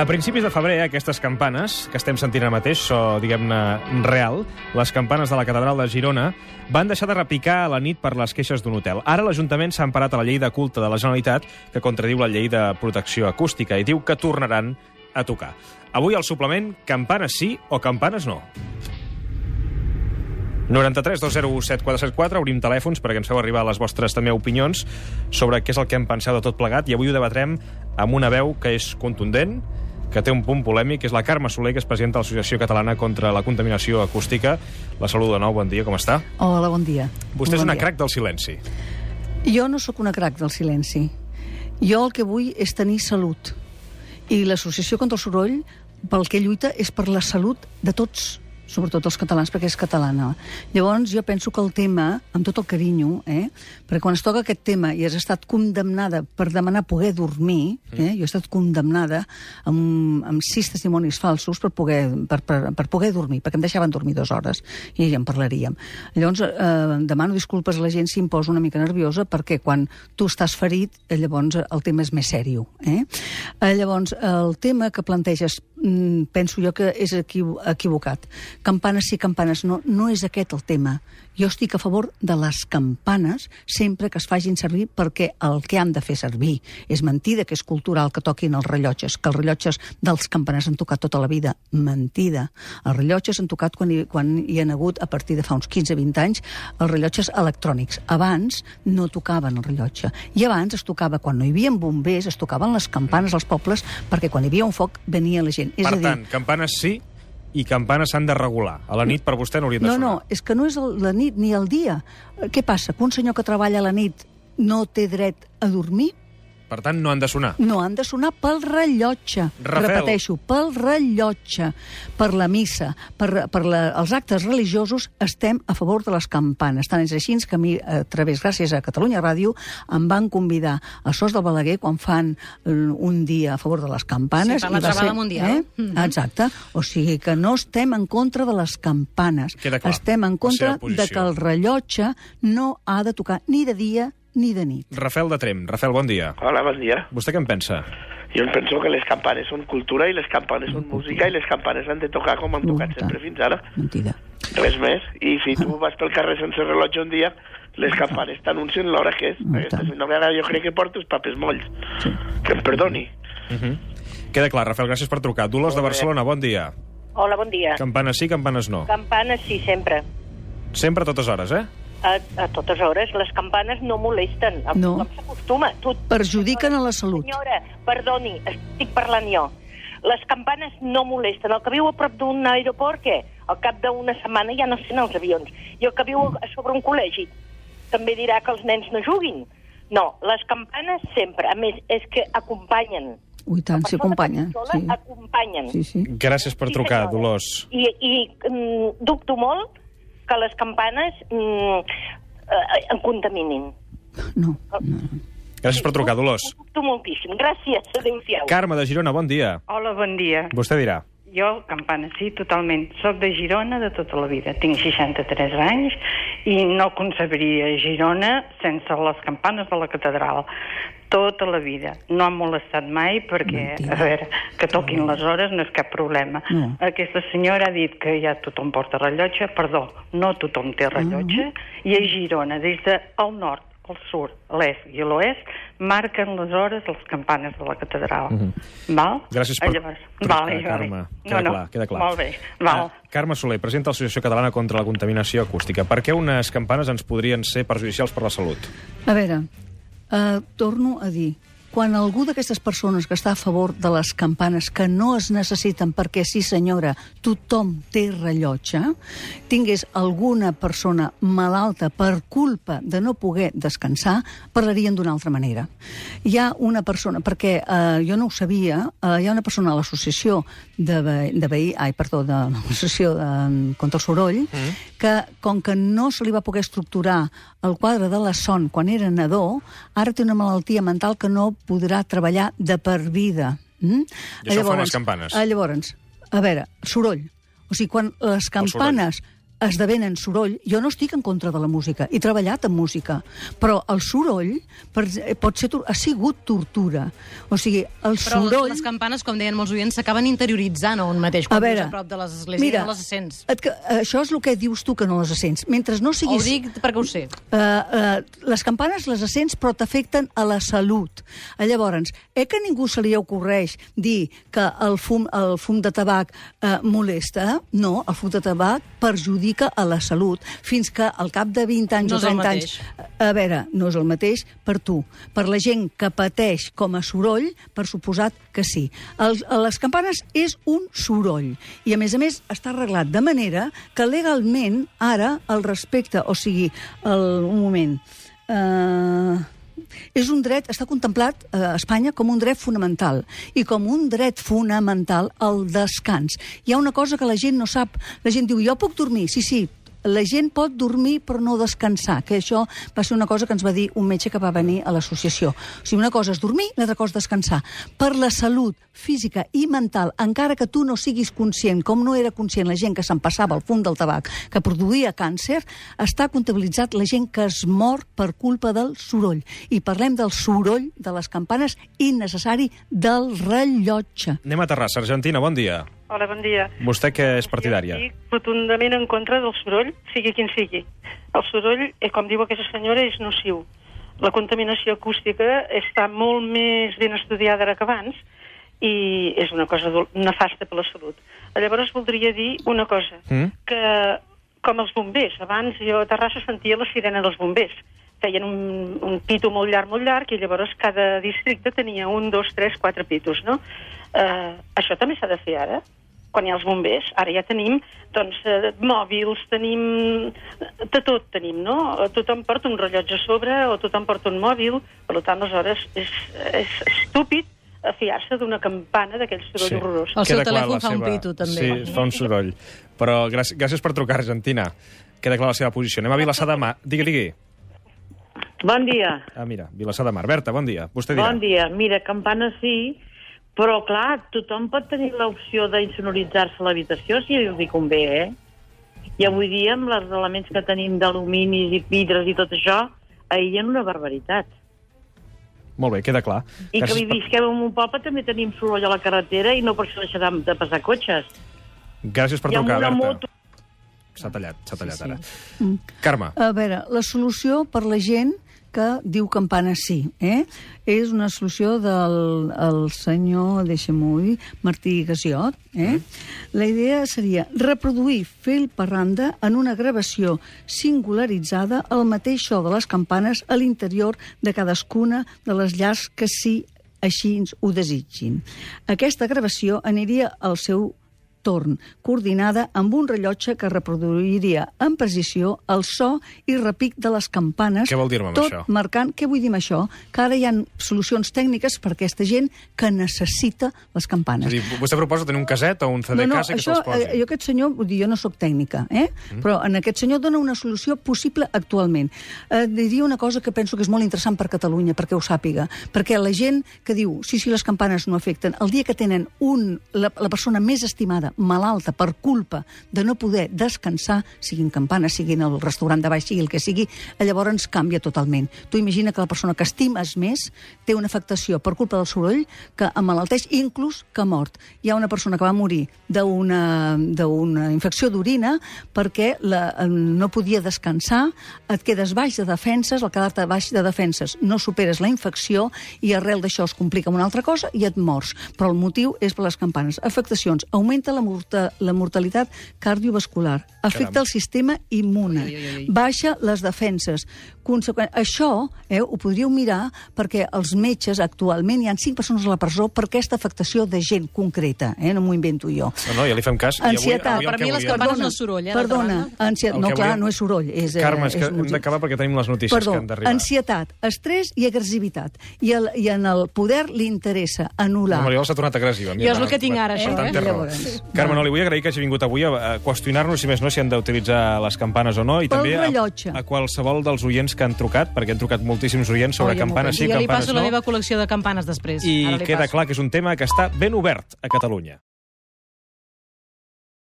A principis de febrer, aquestes campanes, que estem sentint ara mateix, so, diguem-ne, real, les campanes de la catedral de Girona, van deixar de repicar a la nit per les queixes d'un hotel. Ara l'Ajuntament s'ha emparat a la llei de culte de la Generalitat, que contradiu la llei de protecció acústica, i diu que tornaran a tocar. Avui al suplement, campanes sí o campanes no. 93 207 474, obrim telèfons perquè ens feu arribar les vostres també opinions sobre què és el que hem pensat de tot plegat i avui ho debatrem amb una veu que és contundent, que té un punt polèmic, que és la Carme Soler, que és presidenta de l'Associació Catalana contra la Contaminació Acústica. La saludo de nou, bon dia, com està? Hola, bon dia. Vostè bon és una dia. crac del silenci. Jo no sóc una crac del silenci. Jo el que vull és tenir salut. I l'Associació contra el Soroll, pel que lluita, és per la salut de tots sobretot els catalans, perquè és catalana. Llavors, jo penso que el tema, amb tot el carinyo, eh, perquè quan es toca aquest tema i has estat condemnada per demanar poder dormir, eh, jo he estat condemnada amb, amb sis testimonis falsos per poder, per, per, per poder dormir, perquè em deixaven dormir dues hores, i ja en parlaríem. Llavors, eh, demano disculpes a la gent si em poso una mica nerviosa, perquè quan tu estàs ferit, eh, llavors el tema és més sèrio. Eh? Eh, llavors, el tema que planteges mm, penso jo que és equiv equivocat. Campanes sí, campanes no. No és aquest el tema. Jo estic a favor de les campanes sempre que es facin servir perquè el que han de fer servir. És mentida que és cultural que toquin els rellotges, que els rellotges dels campaners han tocat tota la vida. Mentida. Els rellotges han tocat quan hi, quan hi han hagut, a partir de fa uns 15-20 anys, els rellotges electrònics. Abans no tocaven el rellotge. I abans es tocava, quan no hi havia bombers, es tocaven les campanes als pobles perquè quan hi havia un foc venia la gent. És per a dir, tant, campanes sí i campanes s'han de regular. A la nit per vostè no haurien de no, sonar. no, és que no és la nit ni el dia. Què passa? Que un senyor que treballa a la nit no té dret a dormir? Per tant, no han de sonar. No, han de sonar pel rellotge. Rafael. Repeteixo, pel rellotge, per la missa, per, per la, els actes religiosos, estem a favor de les campanes. Tant és així que a mi, a través, gràcies a Catalunya Ràdio, em van convidar a Sos del Balaguer quan fan un dia a favor de les campanes. Sí, per la Trobada ser- Mundial. Eh? Mhm. Exacte. O sigui que no estem en contra de les campanes. Queda clar, Estem en contra de que el rellotge no ha de tocar ni de dia ni de nit. Rafael de Trem. Rafael, bon dia. Hola, bon dia. Vostè què en pensa? Jo em penso que les campanes són cultura i les campanes són música i les campanes han de tocar com han tocat sempre fins ara. Mentida. Res més. I si tu vas pel carrer sense rellotge un dia, les campanes t'anuncien l'hora que és. Mm, Aquesta una vegada jo crec que porto els papers molls. Sí. Que em perdoni. Queda clar, Rafael, gràcies per trucar. Dolors de Molt bé. Barcelona, bon dia. Hola, bon dia. Campanes sí, campanes no. Campanes sí, sempre. Sempre a totes hores, eh? A, a totes hores. Les campanes no molesten. No. Com s'acostuma. Tu, Perjudiquen a la salut. Senyora, perdoni, estic parlant jo. Les campanes no molesten. El que viu a prop d'un aeroport, què? Al cap d'una setmana ja no sent els avions. I el que viu a sobre un col·legi també dirà que els nens no juguin. No, les campanes sempre. A més, és que acompanyen. Ui, tant, s'hi acompanya. Persona Sí. acompanyen. sí, sí. Gràcies per Sí, trucar, senyora. Dolors. I, i mm, dubto molt que les campanes mm, eh, en contaminin. No, no. Gràcies per trucar, Dolors. Ho moltíssim. Gràcies. Adéu-siau. Carme de Girona, bon dia. Hola, bon dia. Vostè dirà. Jo, campana, sí, totalment. Soc de Girona de tota la vida. Tinc 63 anys i no concebiria Girona sense les campanes de la catedral. Tota la vida. No ha molestat mai perquè, Mentida. a veure, que toquin les hores no és cap problema. No. Aquesta senyora ha dit que ja tothom porta rellotge. Perdó, no tothom té rellotge. I a Girona, des del nord, el sud, l'est i l'oest, marquen les hores les campanes de la catedral. Val? Gràcies per Llavors, trucar, vale, Carme. vale. Queda no, no. clar, queda clar. Molt bé, val. Ah, Carme Soler, presenta l'Associació Catalana contra la Contaminació Acústica. Per què unes campanes ens podrien ser perjudicials per la salut? A veure, eh, torno a dir, quan algú d'aquestes persones que està a favor de les campanes que no es necessiten perquè, sí senyora, tothom té rellotge, tingués alguna persona malalta per culpa de no poder descansar, parlarien d'una altra manera. Hi ha una persona, perquè eh, jo no ho sabia, eh, hi ha una persona a l'associació de, ve, de veí, ai, perdó, de l'associació contra el soroll, mm. Que com que no se li va poder estructurar el quadre de la son quan era nadó, ara té una malaltia mental que no podrà treballar de per vida. Mm? I això fan les campanes. Eh, llavors, a veure, soroll. O sigui, quan les campanes esdevenen soroll, jo no estic en contra de la música, he treballat en música, però el soroll per, eh, pot ser, ha sigut tortura. O sigui, el Però soroll... les campanes, com deien molts oients, s'acaben interioritzant a un mateix quan A veure, a prop de l'església i no les sents. et, que, això és el que dius tu que no les sents. Mentre no Ho siguis... dic perquè ho sé. Uh, uh, les campanes les sents però t'afecten a la salut. Uh, llavors, eh que ningú se li ocorreix dir que el fum, el fum de tabac uh, molesta? No, el fum de tabac perjudica a la salut fins que al cap de 20 anys No o és el 30 anys... A veure, no és el mateix per tu. Per la gent que pateix com a soroll, per suposat que sí. El, les campanes és un soroll. I, a més a més, està arreglat de manera que legalment, ara, el respecte, o sigui, el, un moment... Uh, és un dret, està contemplat eh, a Espanya com un dret fonamental i com un dret fonamental el descans. Hi ha una cosa que la gent no sap. La gent diu, jo puc dormir? Sí, sí, la gent pot dormir però no descansar, que això va ser una cosa que ens va dir un metge que va venir a l'associació. O sigui, una cosa és dormir, l'altra cosa és descansar. Per la salut física i mental, encara que tu no siguis conscient, com no era conscient la gent que se'n passava al fum del tabac, que produïa càncer, està comptabilitzat la gent que es mor per culpa del soroll. I parlem del soroll de les campanes innecessari del rellotge. Anem a Terrassa, Argentina, bon dia. Hola, bon dia. Vostè que és partidària? Jo estic rotundament en contra del soroll, sigui quin sigui. El soroll, eh, com diu aquesta senyora, és nociu. La contaminació acústica està molt més ben estudiada ara que abans i és una cosa nefasta per la salut. Llavors voldria dir una cosa, Mm? que com els bombers, abans jo a Terrassa sentia la sirena dels bombers. Feien un, un pito molt llarg, molt llarg, i llavors cada districte tenia un, dos, tres, quatre pitos, no? Eh, això també s'ha de fer ara? Quan hi ha els bombers. Ara ja tenim doncs, eh, mòbils, tenim... De tot tenim, no? Tothom porta un rellotge a sobre o tothom porta un mòbil. Per tant, aleshores, és, és estúpid fiar-se d'una campana d'aquell soroll Sí. horrorós. El seu Queda telèfon fa un pito, també. Sí, fa un soroll. Però gràcies, gràcies per trucar, Argentina. Queda clar la seva posició. Anem a Vilassar de Mar. Digui, digui. Bon dia. Ah, mira, Vilassar de Mar. Berta, bon dia. Vostè dirà. Bon dia. Mira, campana sí, però clar, tothom pot tenir l'opció d'insonoritzar-se l'habitació si li convé, eh? I avui dia, amb els elements que tenim d'aluminis i vidres i tot això, aïllen una barbaritat. Molt bé, queda clar. I que Gràcies per- visquem en un poble també tenim soroll a la carretera i no per això deixarà de passar cotxes. Gràcies per trucar, Berta. moto... S'ha tallat, s'ha tallat Sí, sí. ara. Carme, A veure, la solució per la gent que diu campana sí, eh? és una solució del el senyor, deixem-ho dir, Martí Gasiot. Eh? La idea seria reproduir fil per randa en una gravació singularitzada el mateix so de les campanes a l'interior de cadascuna de les llars que sí així ho desitgin. Aquesta gravació aniria al seu torn, coordinada amb un rellotge que reproduiria en precisió el so i repic de les campanes. Què vol dir-me amb tot això? marcant, què vull dir amb això? Que ara hi ha solucions tècniques per a aquesta gent que necessita les és campanes. a dir, vostè proposa tenir un caset o un CD No, no, casa que això, se'ls posi. eh, jo aquest senyor, vull dir, jo no sóc tècnica, eh? Mm. però en aquest senyor dona una solució possible actualment. Eh, diria una cosa que penso que és molt interessant per Catalunya, perquè ho sàpiga, perquè la gent que diu, sí, sí, les campanes no afecten, el dia que tenen un, la, la persona més estimada, malalta, per culpa de no poder descansar, siguin campanes, siguin el restaurant de baix, sigui el que sigui, llavors ens canvia totalment. Tu imagina que la persona que estimes més té una afectació per culpa del soroll que emmalalteix, inclús que mort. Hi ha una persona que va morir d'una infecció d'orina perquè la, eh, no podia descansar, et quedes baix de defenses, al quedar-te baix de defenses no superes la infecció i arrel d'això es complica una altra cosa i et mors. Però el motiu és per les campanes. Afectacions. Augmenta la, morta, la mortalitat cardiovascular. Afecta Caram. el sistema immune. Ui, ui, ui, ui. Baixa les defenses. Conseqüent... Això eh, ho podríeu mirar perquè els metges actualment hi han cinc persones a la presó per aquesta afectació de gent concreta. Eh? No m'ho invento jo. No, no, ja li fem cas. I avui- Ansietat. avui Per que mi les campanes no és soroll, eh, Perdona, ansiet... No, que clar, no és soroll. És, eh, Carme, és que és hem motiu. d'acabar perquè tenim les notícies Perdó, que han d'arribar. ansietat, estrès i agressivitat. I, el, I en el poder li interessa anul·lar... La Mariola s'ha tornat agressiva. Jo és el que tinc ara, Per això, tant, eh? té raó. Carme, no, li vull agrair que hagi vingut avui a, qüestionar-nos, si més no, si han d'utilitzar les campanes o no, i Pel també a, rellotge. a qualsevol dels oients que han trucat, perquè han trucat moltíssims oients sobre Oh, ja m'ho campanes sí, jo li campanes passo no, la meva col·lecció de campanes després. i queda passo. clar que és un tema que està ben obert a Catalunya.